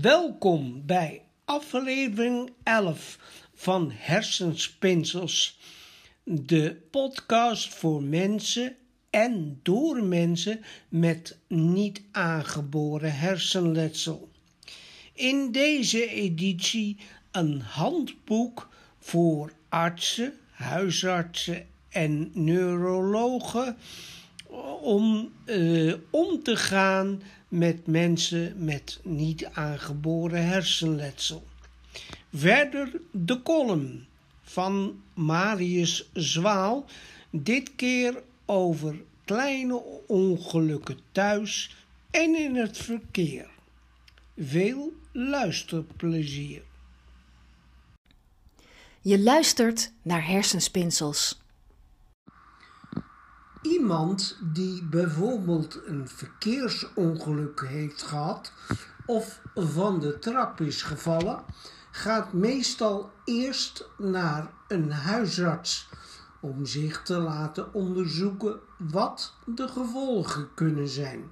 Welkom bij aflevering 11 van Hersenspinsels, de podcast voor mensen en door mensen met niet aangeboren hersenletsel. In deze editie een handboek voor artsen, huisartsen en neurologen om uh, om te gaan met mensen met niet aangeboren hersenletsel. Verder de column van Marius Zwaal, dit keer over kleine ongelukken thuis en in het verkeer. Veel luisterplezier. Je luistert naar hersenspinsels. Iemand die bijvoorbeeld een verkeersongeluk heeft gehad of van de trap is gevallen, gaat meestal eerst naar een huisarts om zich te laten onderzoeken wat de gevolgen kunnen zijn.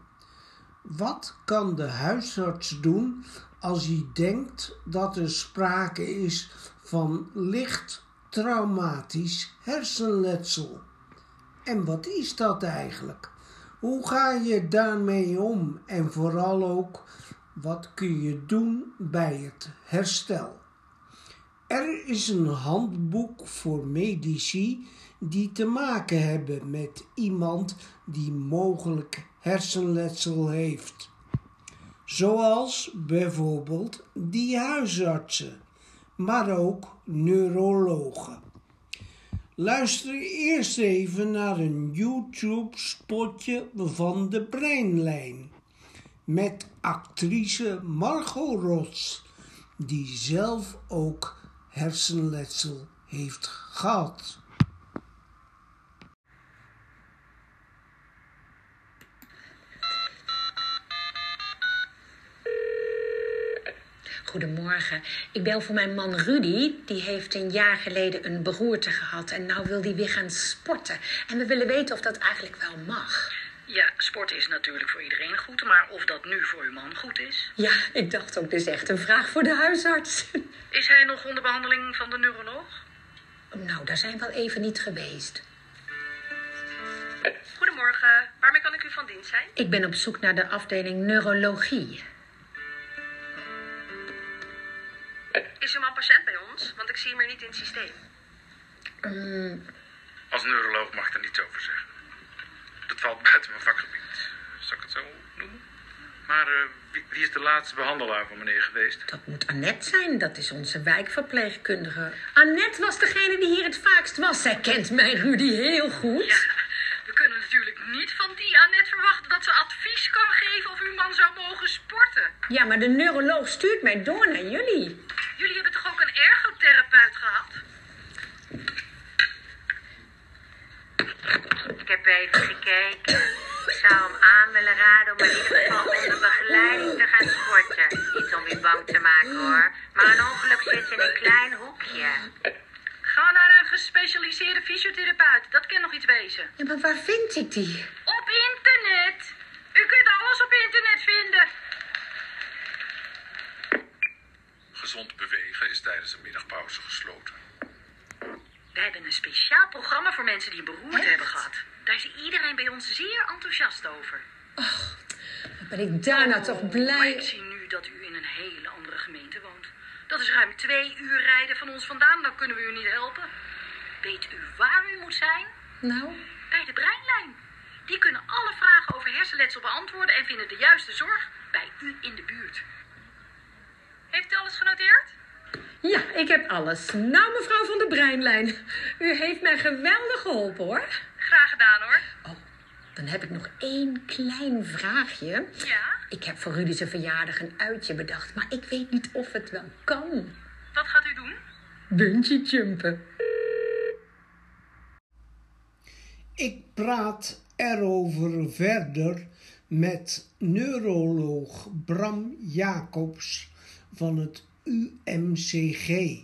Wat kan de huisarts doen als hij denkt dat er sprake is van licht traumatisch hersenletsel? En wat is dat eigenlijk? Hoe ga je daarmee om? En vooral ook, wat kun je doen bij het herstel? Er is een handboek voor medici die te maken hebben met iemand die mogelijk hersenletsel heeft. Zoals bijvoorbeeld die huisartsen, maar ook neurologen. Luister eerst even naar een YouTube-spotje van de Breinlijn met actrice Margot Rots, die zelf ook hersenletsel heeft gehad. Goedemorgen. Ik bel voor mijn man Rudy. Die heeft een jaar geleden een beroerte gehad. En nou wil hij weer gaan sporten. En we willen weten of dat eigenlijk wel mag. Ja, sporten is natuurlijk voor iedereen goed. Maar of dat nu voor uw man goed is? Ja, ik dacht ook. Dit is echt een vraag voor de huisarts. Is hij nog onder behandeling van de neuroloog? Nou, daar zijn we al even niet geweest. Goedemorgen. Waarmee kan ik u van dienst zijn? Ik ben op zoek naar de afdeling neurologie. Is uw man patiënt bij ons? Want ik zie hem er niet in het systeem. Mm, Als neuroloog mag ik er niets over zeggen. Dat valt buiten mijn vakgebied. Zal ik het zo noemen? Maar eh, wie, wie is de laatste behandelaar van meneer geweest? dat moet Annette zijn. Dat is onze wijkverpleegkundige. Annette was degene die hier het vaakst was. Zij kent mijn Rudy heel goed. Ja, we kunnen natuurlijk niet van die Annette verwachten dat ze advies kan geven of uw man zou mogen sporten. Ja, maar de neuroloog stuurt mij door naar jullie. Jullie hebben toch ook een ergotherapeut gehad? Ik heb even gekeken. Ik zou hem aan willen raden om in ieder geval onder begeleiding te gaan sporten. Niet om u bang te maken hoor. Maar een ongeluk zit in een klein hoekje. Ga naar een gespecialiseerde fysiotherapeut. Dat kan nog iets wezen. Ja, maar waar vind ik die? Op internet. U kunt alles op internet vinden. Gezond bewegen is tijdens de middagpauze gesloten. We hebben een speciaal programma voor mensen die een beroerte hebben gehad. Daar is iedereen bij ons zeer enthousiast over. Wat ben ik daarna toch Maar blij. ik zie nu dat u in een hele andere gemeente woont. Dat is ruim twee uur rijden van ons vandaan. Dan kunnen we u niet helpen. Weet u waar u moet zijn? Nou, Bij de Breinlijn. Die kunnen alle vragen over hersenletsel beantwoorden en vinden de juiste zorg bij u in de buurt. Heeft u alles genoteerd? ja, ik heb alles. Nou, mevrouw van de Breinlijn. U heeft mij geweldig geholpen, hoor. Graag gedaan hoor. Oh, dan heb ik nog één klein vraagje. Ja? Ik heb voor Rudy zijn verjaardag een uitje bedacht, maar ik weet niet of het wel kan. Wat gaat u doen? Bungee jumpen. Ik praat erover verder met neuroloog Bram Jacobs van het UMCG.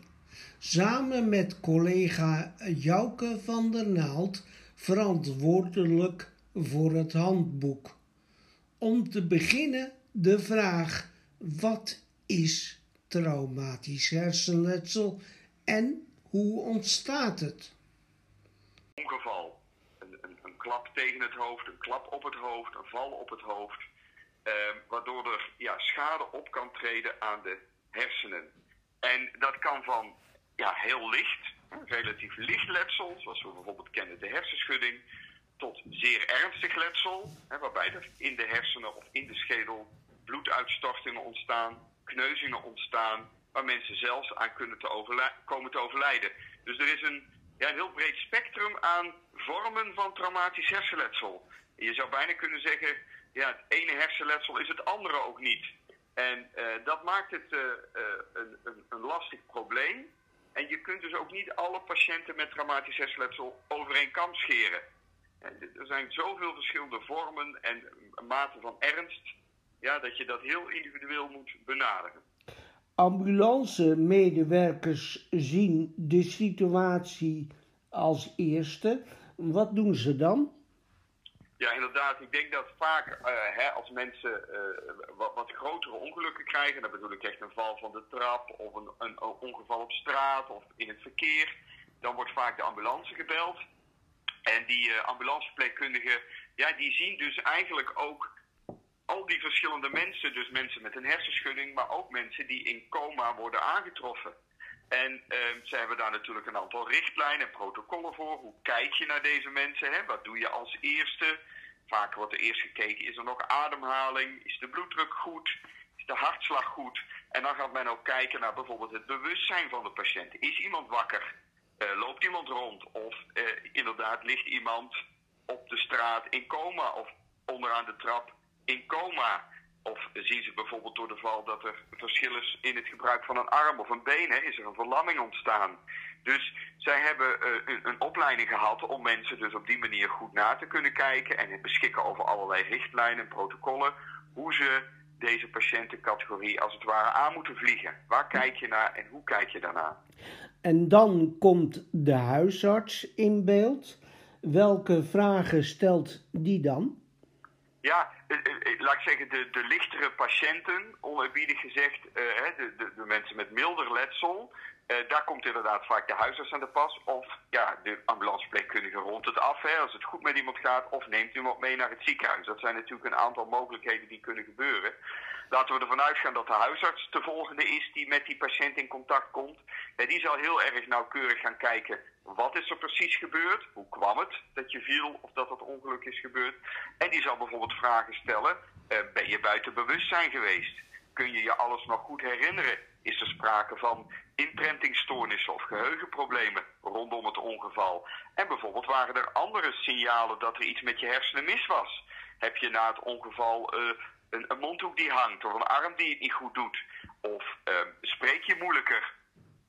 Samen met collega Jouke van der Naald, verantwoordelijk voor het handboek. Om te beginnen de vraag: wat is traumatisch hersenletsel en hoe ontstaat het? Ongeval. Een, een, een klap tegen het hoofd, een klap op het hoofd, een val op het hoofd. Eh, waardoor er ja, schade op kan treden aan de hersenen. En dat kan van ja, heel licht, relatief licht letsel, zoals we bijvoorbeeld kennen de hersenschudding, tot zeer ernstig letsel, hè, waarbij er in de hersenen of in de schedel bloeduitstortingen ontstaan, kneuzingen ontstaan, waar mensen zelfs aan kunnen te komen te overlijden. Dus er is een, ja, heel breed spectrum aan vormen van traumatisch hersenletsel. Je zou bijna kunnen zeggen, ja, het ene hersenletsel is het andere ook niet. En eh, dat maakt het eh, eh, een, een, een lastig probleem. En je kunt dus ook niet alle patiënten met traumatisch hersenletsel over kam scheren. Er zijn zoveel verschillende vormen en maten van ernst, ja, dat je dat heel individueel moet benaderen. Ambulance-medewerkers zien de situatie als eerste. Wat doen ze dan? Ja, inderdaad. Ik denk dat vaak eh, hè, als mensen eh, wat, grotere ongelukken krijgen, dan bedoel ik echt een val van de trap of een, een ongeval op straat of in het verkeer, dan wordt vaak de ambulance gebeld. En die ambulanceverpleegkundigen, ja, die zien dus eigenlijk ook al die verschillende mensen, dus mensen met een hersenschudding, maar ook mensen die in coma worden aangetroffen. En ehm ze hebben daar natuurlijk een aantal richtlijnen en protocollen voor. Hoe kijk je naar deze mensen? Hè? Wat doe je als eerste? Vaak wordt er eerst gekeken, is er nog ademhaling? Is de bloeddruk goed? Is de hartslag goed? En dan gaat men ook kijken naar bijvoorbeeld het bewustzijn van de patiënt. Is iemand wakker? Eh, loopt iemand rond? Of eh, inderdaad ligt iemand op de straat in coma of onderaan de trap in coma? Of zien ze bijvoorbeeld door de val dat er verschil is in het gebruik van een arm of een been? Hè? Is er een verlamming ontstaan? Dus zij hebben eh, een, een opleiding gehad om mensen dus op die manier goed na te kunnen kijken en beschikken over allerlei richtlijnen en protocollen hoe ze deze patiëntencategorie als het ware aan moeten vliegen. Waar kijk je naar en hoe kijk je daarnaar? En dan komt de huisarts in beeld. Welke vragen stelt die dan? Ja, laat ik zeggen, de, de lichtere patiënten, oneerbiedig gezegd, eh, de, de, de mensen met milder letsel, eh, daar komt inderdaad vaak de huisarts aan de pas. Of ja, de ambulanceverpleegkundige rond het af, hè, als het goed met iemand gaat, of neemt iemand mee naar het ziekenhuis. Dat zijn natuurlijk een aantal mogelijkheden die kunnen gebeuren. Laten we ervan uitgaan dat de huisarts de volgende is die met die patiënt in contact komt. Ja, die zal heel erg nauwkeurig gaan kijken, wat is er precies gebeurd? Hoe kwam het dat je viel of dat dat ongeluk is gebeurd? En die zal bijvoorbeeld vragen stellen, eh, ben je buiten bewustzijn geweest? Kun je je alles nog goed herinneren? Is er sprake van imprintingstoornissen of geheugenproblemen rondom het ongeval? En bijvoorbeeld waren er andere signalen dat er iets met je hersenen mis was? Heb je na het ongeval eh, een, een mondhoek die hangt of een arm die het niet goed doet? Of eh, spreek je moeilijker?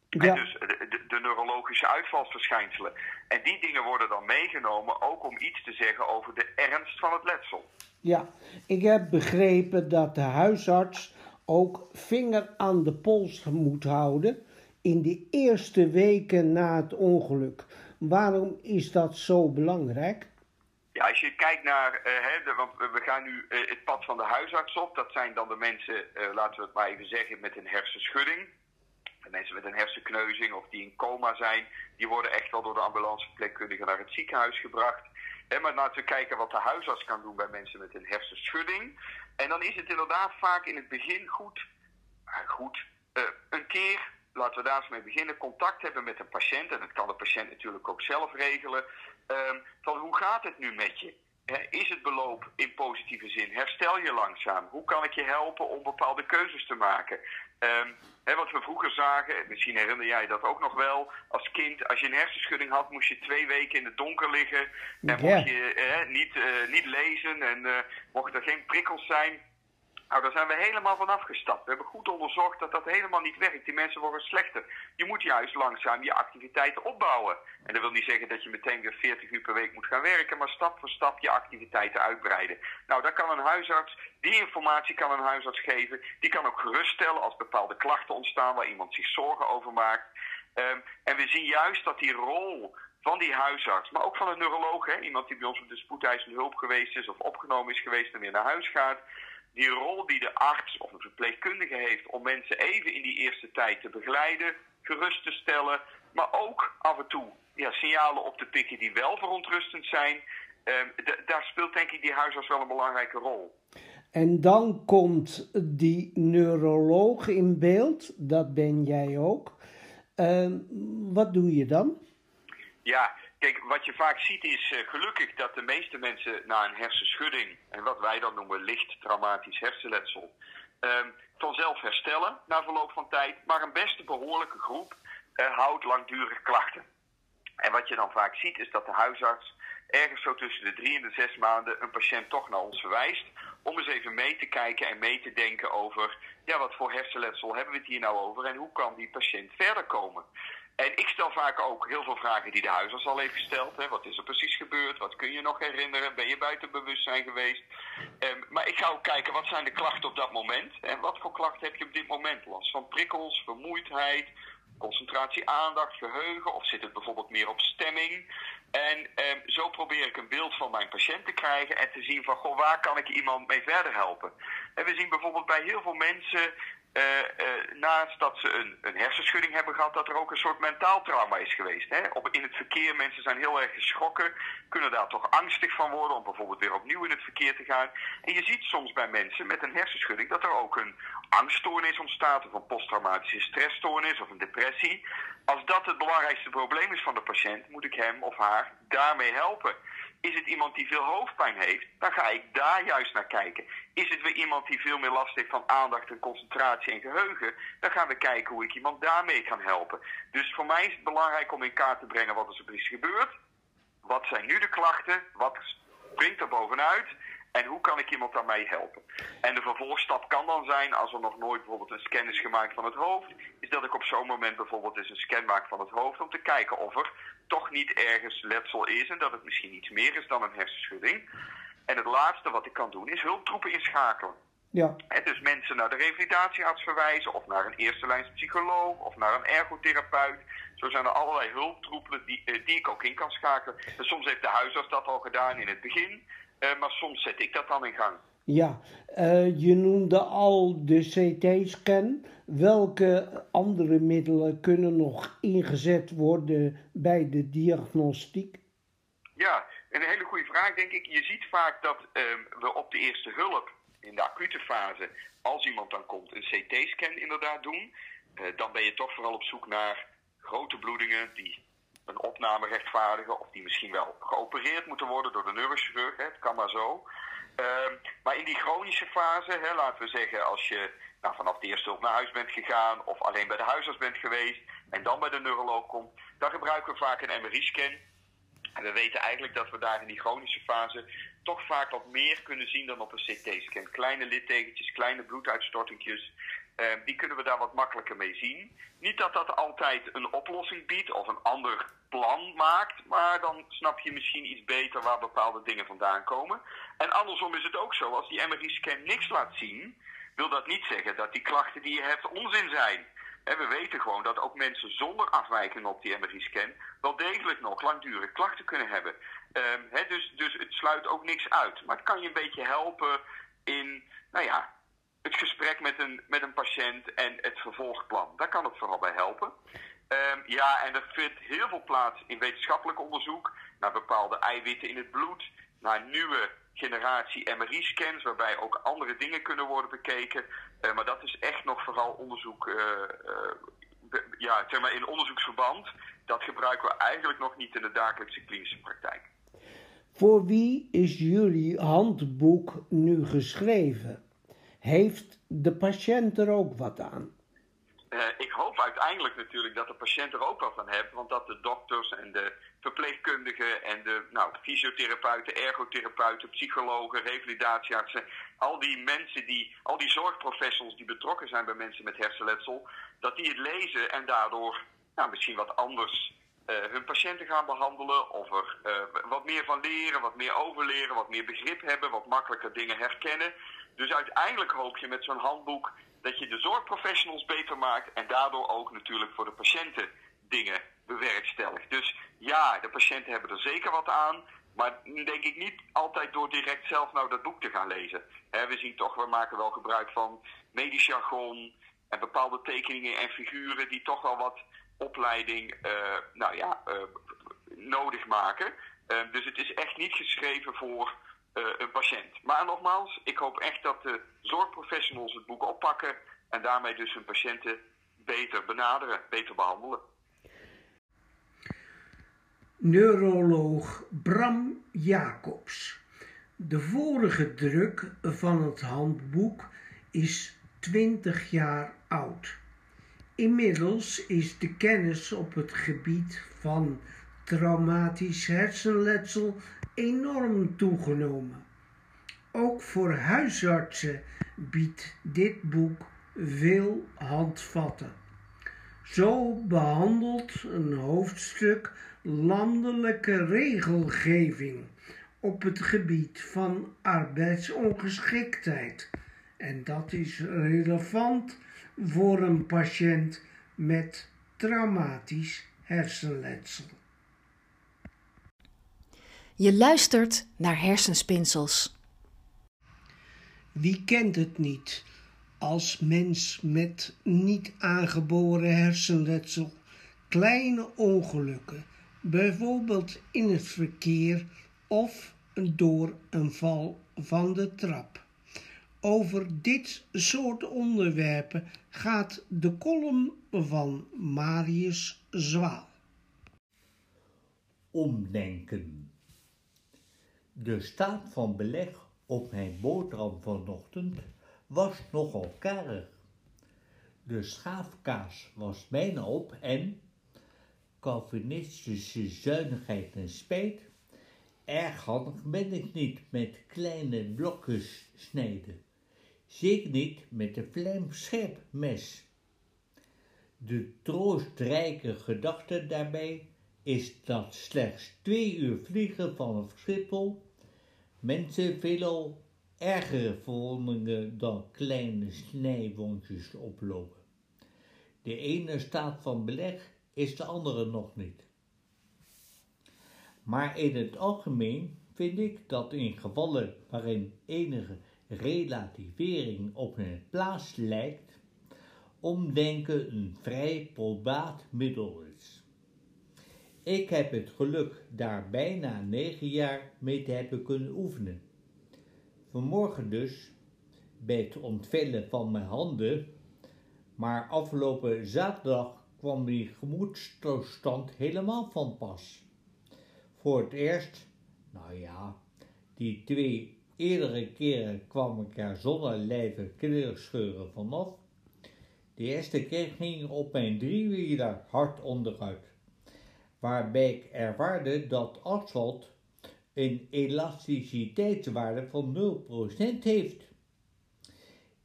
Ja. En dus de, de, de neurologische uitvalsverschijnselen. En die dingen worden dan meegenomen ook om iets te zeggen over de ernst van het letsel. Ja, ik heb begrepen dat de huisarts ook vinger aan de pols moet houden in de eerste weken na het ongeluk. Waarom is dat zo belangrijk? Ja, als je kijkt naar, eh, hè, want we gaan nu eh, het pad van de huisarts op. Dat zijn dan de mensen, eh, laten we het maar even zeggen, met een hersenschudding. De mensen met een hersenkneuzing of die in coma zijn, die worden echt wel door de ambulanceverpleegkundige naar het ziekenhuis gebracht. Hè, maar laten we kijken wat de huisarts kan doen bij mensen met een hersenschudding. En dan is het inderdaad vaak in het begin goed, goed eh, een keer, laten we daar eens mee beginnen, contact hebben met een patiënt. En dat kan de patiënt natuurlijk ook zelf regelen. Ehm, van hoe gaat het nu met je? Is het beloop in positieve zin? Herstel je langzaam? Hoe kan ik je helpen om bepaalde keuzes te maken? Hè, wat we vroeger zagen, misschien herinner jij dat ook nog wel, als kind, als je een hersenschudding had, moest je twee weken in het donker liggen. En mocht je eh, niet, eh, niet lezen en eh, mochten er geen prikkels zijn. Nou, daar zijn we helemaal van afgestapt. We hebben goed onderzocht dat dat helemaal niet werkt. Die mensen worden slechter. Je moet juist langzaam je activiteiten opbouwen. En dat wil niet zeggen dat je meteen weer 40 uur per week moet gaan werken, maar stap voor stap je activiteiten uitbreiden. Nou, daar kan een huisarts, die informatie kan een huisarts geven. Die kan ook geruststellen als bepaalde klachten ontstaan waar iemand zich zorgen over maakt. Ehm, en we zien juist dat die rol van die huisarts, maar ook van een neuroloog, hè, iemand die bij ons op de spoedeisende hulp geweest is of opgenomen is geweest en weer naar huis gaat, die rol die de arts of een verpleegkundige heeft om mensen even in die eerste tijd te begeleiden, gerust te stellen, maar ook af en toe ja, signalen op te pikken die wel verontrustend zijn. Ehm, daar speelt denk ik die huisarts wel een belangrijke rol. En dan komt die neuroloog in beeld, dat ben jij ook. Ehm, wat doe je dan? Ja, wat je vaak ziet is uh, gelukkig dat de meeste mensen na een hersenschudding, en wat wij dan noemen licht traumatisch hersenletsel, um, vanzelf herstellen na verloop van tijd. Maar een beste behoorlijke groep uh, houdt langdurig klachten. En wat je dan vaak ziet is dat de huisarts ergens zo tussen de drie en de zes maanden een patiënt toch naar ons verwijst. Om eens even mee te kijken en mee te denken over, ja, wat voor hersenletsel hebben we het hier nou over en hoe kan die patiënt verder komen. En ik stel vaak ook heel veel vragen die de huisarts al heeft gesteld. Hè. Wat is er precies gebeurd? Wat kun je nog herinneren? Ben je buiten bewustzijn geweest? Um, maar ik ga ook kijken, wat zijn de klachten op dat moment? En wat voor klachten heb je op dit moment? Last van prikkels, vermoeidheid, concentratie, aandacht, geheugen? Of zit het bijvoorbeeld meer op stemming? En eh, zo probeer ik een beeld van mijn patiënt te krijgen en te zien van, goh, waar kan ik iemand mee verder helpen? En we zien bijvoorbeeld bij heel veel mensen naast dat ze een, een, hersenschudding hebben gehad, dat er ook een soort mentaal trauma is geweest. Hè? Op, in het verkeer, mensen zijn heel erg geschrokken, kunnen daar toch angstig van worden om bijvoorbeeld weer opnieuw in het verkeer te gaan. En je ziet soms bij mensen met een hersenschudding dat er ook een angststoornis ontstaat, of een posttraumatische stressstoornis of een depressie. Als dat het belangrijkste probleem is van de patiënt, moet ik hem of haar daarmee helpen. Is het iemand die veel hoofdpijn heeft, dan ga ik daar juist naar kijken. Is het weer iemand die veel meer last heeft van aandacht en concentratie en geheugen, dan gaan we kijken hoe ik iemand daarmee kan helpen. Dus voor mij is het belangrijk om in kaart te brengen wat er precies gebeurt. Wat zijn nu de klachten? Wat springt er bovenuit? En hoe kan ik iemand daarmee helpen? En de vervolgstap kan dan zijn, als er nog nooit bijvoorbeeld een scan is gemaakt van het hoofd, is dat ik op zo'n moment bijvoorbeeld eens een scan maak van het hoofd om te kijken of er toch niet ergens letsel is en dat het misschien iets meer is dan een hersenschudding. En het laatste wat ik kan doen is hulptroepen inschakelen. Ja. En dus mensen naar de revalidatiearts verwijzen, of naar een eerste lijns psycholoog, of naar een ergotherapeut. Zo zijn er allerlei hulptroepen die, eh, die ik ook in kan schakelen. En soms heeft de huisarts dat al gedaan in het begin. Uh, maar soms zet ik dat dan in gang. Ja, uh, je noemde al de CT-scan. Welke andere middelen kunnen nog ingezet worden bij de diagnostiek? Ja, een hele goede vraag denk ik. Je ziet vaak dat uh, we op de eerste hulp, in de acute fase, als iemand dan komt, een CT-scan inderdaad doen. Uh, dan ben je toch vooral op zoek naar grote bloedingen die een opname rechtvaardigen of die misschien wel geopereerd moeten worden door de neurochirurg. Hè, het kan maar zo. Uh, maar in die chronische fase, hè, laten we zeggen, als je nou, vanaf de eerste hulp naar huis bent gegaan of alleen bij de huisarts bent geweest en dan bij de neuroloog komt, dan gebruiken we vaak een MRI-scan. En we weten eigenlijk dat we daar in die chronische fase toch vaak wat meer kunnen zien dan op een CT-scan. Kleine littekentjes, kleine bloeduitstortingjes. Uh, die kunnen we daar wat makkelijker mee zien. Niet dat dat altijd een oplossing biedt of een ander plan maakt, maar dan snap je misschien iets beter waar bepaalde dingen vandaan komen. En andersom is het ook zo, als die MRI-scan niks laat zien, wil dat niet zeggen dat die klachten die je hebt onzin zijn. We weten gewoon dat ook mensen zonder afwijking op die MRI-scan wel degelijk nog langdurige klachten kunnen hebben. Um, dus, dus het sluit ook niks uit. Maar het kan je een beetje helpen in, nou ja, met een, met een patiënt en het vervolgplan. Daar kan het vooral bij helpen. Um, ja, en er vindt heel veel plaats in wetenschappelijk onderzoek naar bepaalde eiwitten in het bloed, naar nieuwe generatie MRI-scans, waarbij ook andere dingen kunnen worden bekeken. Uh, maar dat is echt nog vooral onderzoek, uh, uh, ja, zeg maar in onderzoeksverband. Dat gebruiken we eigenlijk nog niet in de dagelijkse klinische praktijk. Voor wie is jullie handboek nu geschreven? Heeft de patiënt er ook wat aan? Uh, ik hoop uiteindelijk natuurlijk dat de patiënt er ook wat aan heeft, want dat de dokters en de verpleegkundigen en de nou, fysiotherapeuten, ergotherapeuten, psychologen, revalidatieartsen, al die mensen die, al die zorgprofessionals die betrokken zijn bij mensen met hersenletsel, dat die het lezen en daardoor nou, misschien wat anders uh, hun patiënten gaan behandelen of er uh, wat meer van leren, wat meer overleren, wat meer begrip hebben, wat makkelijker dingen herkennen. Dus uiteindelijk hoop je met zo'n handboek dat je de zorgprofessionals beter maakt en daardoor ook natuurlijk voor de patiënten dingen bewerkstelligt. Dus ja, de patiënten hebben er zeker wat aan, Maar denk ik niet altijd door direct zelf nou dat boek te gaan lezen. We zien toch, we maken wel gebruik van medisch jargon en bepaalde tekeningen en figuren die toch wel wat opleiding eh, nou ja, eh, nodig maken. Eh, dus het is echt niet geschreven voor een patiënt. Maar nogmaals, ik hoop echt dat de zorgprofessionals het boek oppakken en daarmee dus hun patiënten beter benaderen, beter behandelen. Neuroloog Bram Jacobs. De vorige druk van het handboek is 20 jaar oud. Inmiddels is de kennis op het gebied van traumatisch hersenletsel enorm toegenomen. Ook voor huisartsen biedt dit boek veel handvatten. Zo behandelt een hoofdstuk landelijke regelgeving op het gebied van arbeidsongeschiktheid. En dat is relevant voor een patiënt met traumatisch hersenletsel. Je luistert naar hersenspinsels. Wie kent het niet als mens met niet aangeboren hersenletsel kleine ongelukken, bijvoorbeeld in het verkeer of door een val van de trap. Over dit soort onderwerpen gaat de column van Marius Zwaal. Omdenken. De staat van beleg op mijn boterham vanochtend was nogal karig. De schaafkaas was bijna op en, Calvinistische zuinigheid en spijt, erg handig ben ik niet met kleine blokjes snijden. Zeker niet met een vlijmscherp mes. De troostrijke gedachte daarbij is dat slechts twee uur vliegen van Schiphol mensen veelal ergere verwondingen dan kleine snijwondjes oplopen. De ene staat van beleg is de andere nog niet. Maar in het algemeen vind ik dat in gevallen waarin enige relativering op een plaats lijkt, omdenken een vrij probaat middel is. Ik heb het geluk daar bijna negen jaar mee te hebben kunnen oefenen. Vanmorgen dus, bij het ontvellen van mijn handen, maar afgelopen zaterdag kwam die gemoedstoestand helemaal van pas. Voor het eerst, nou ja, die twee eerdere keren kwam ik er zonder lijve kleerscheuren vanaf. De eerste keer ging op mijn driewieler hard onderuit, waarbij ik ervaarde dat asfalt een elasticiteitswaarde van 0% heeft.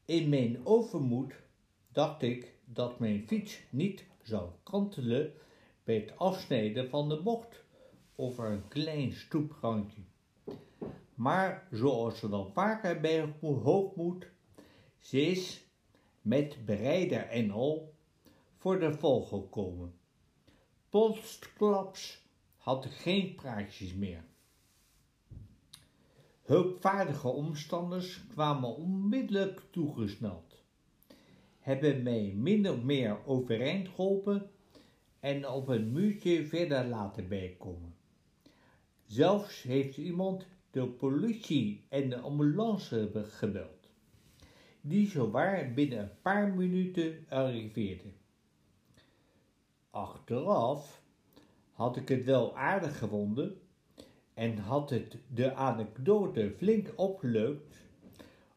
In mijn overmoed dacht ik dat mijn fiets niet zou kantelen bij het afsnijden van de bocht over een klein stoeprandje. Maar zoals er dan vaker bij hoogmoed, ze is met bereider en al voor de val gekomen. Postklaps had geen praatjes meer. Hulpvaardige omstanders kwamen onmiddellijk toegesneld, hebben mij min of meer overeind geholpen en op een muurtje verder laten bijkomen. Zelfs heeft iemand de politie en de ambulance gebeld, die zowaar binnen een paar minuten arriveerden. Achteraf had ik het wel aardig gevonden en had het de anekdote flink opgeleukt,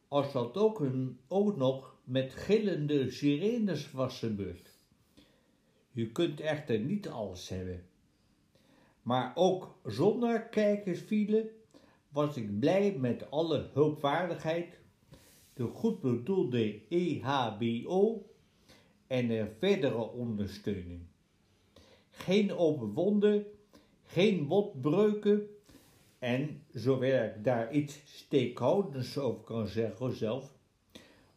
als dat ook, een, ook nog met gillende sirenes was gebeurd. Je kunt echter niet alles hebben. Maar ook zonder kijkersfile was ik blij met alle hulpvaardigheid, de goed bedoelde EHBO en de verdere ondersteuning. Geen open wonden, geen botbreuken en, zover ik daar iets steekhoudends over kan zeggen zelf,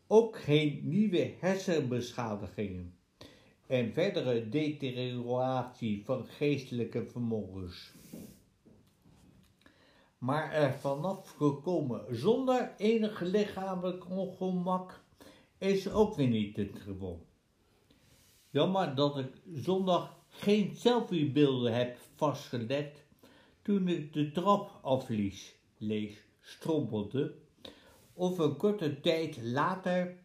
ook geen nieuwe hersenbeschadigingen en verdere deterioratie van geestelijke vermogens. maar er vanaf gekomen zonder enig lichamelijk ongemak is ook weer niet het geval. Jammer dat ik zondag geen selfiebeelden heb vastgelegd toen ik de trap aflies, lees, strompelde, of een korte tijd later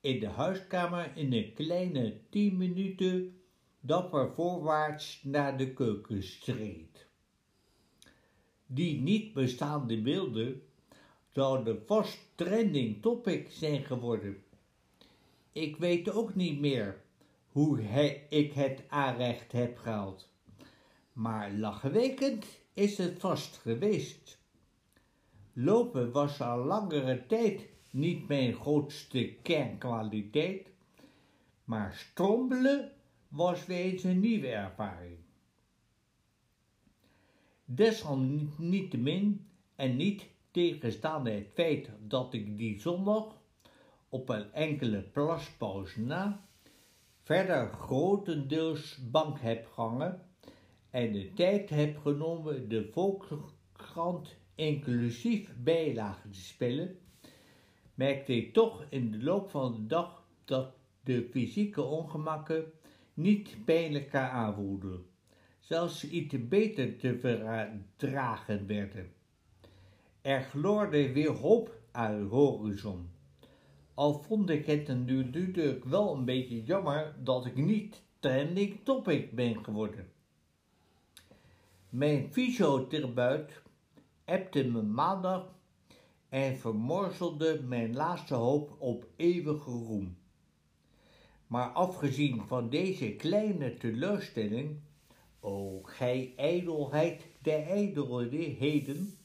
in de huiskamer in een kleine tien minuten dapper voorwaarts naar de keuken streed. Die niet bestaande beelden zouden vast trending topic zijn geworden. Ik weet ook niet meer hoe ik het aanrecht heb gehaald. Maar lachwekkend is het vast geweest. Lopen was al langere tijd niet mijn grootste kernkwaliteit, maar strompelen was weer eens een nieuwe ervaring. Desalniettemin en niet tegenstaande het feit dat ik die zondag op een enkele plaspauze na verder grotendeels bank heb gehangen en de tijd heb genomen de Volkskrant inclusief bijlagen te spellen, merkte ik toch in de loop van de dag dat de fysieke ongemakken niet pijnlijker aanvoelden, zelfs iets beter te verdragen werden. Er gloorde weer hoop aan de horizon. Al vond ik het natuurlijk wel een beetje jammer dat ik niet trending topic ben geworden. Mijn fysiotherapeut appte me maandag en vermorzelde mijn laatste hoop op eeuwige roem. Maar afgezien van deze kleine teleurstelling, o gij ijdelheid der ijdelheden,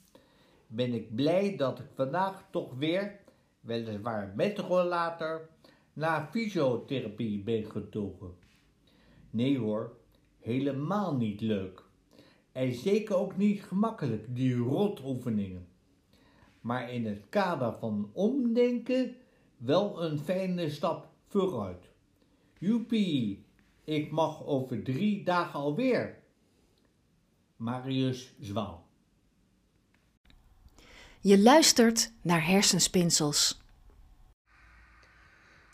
ben ik blij dat ik vandaag toch weer weliswaar met rollator, naar fysiotherapie ben getogen. Nee hoor, helemaal niet leuk. En zeker ook niet gemakkelijk, die rotoefeningen. Maar in het kader van omdenken wel een fijne stap vooruit. Joepie, ik mag over drie dagen alweer. Marius Zwaal je luistert naar hersenspinsels.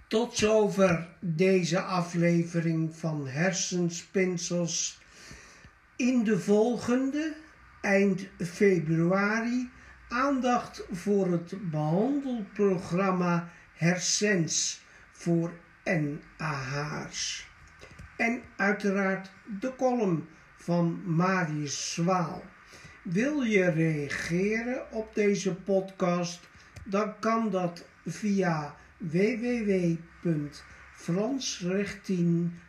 Tot zover deze aflevering van Hersenspinsels. In de volgende, eind februari, aandacht voor het behandelprogramma Hersens voor NAH's. En uiteraard de column van Marius Zwaal. Wil je reageren op deze podcast? Dan kan dat via www.fransrechtien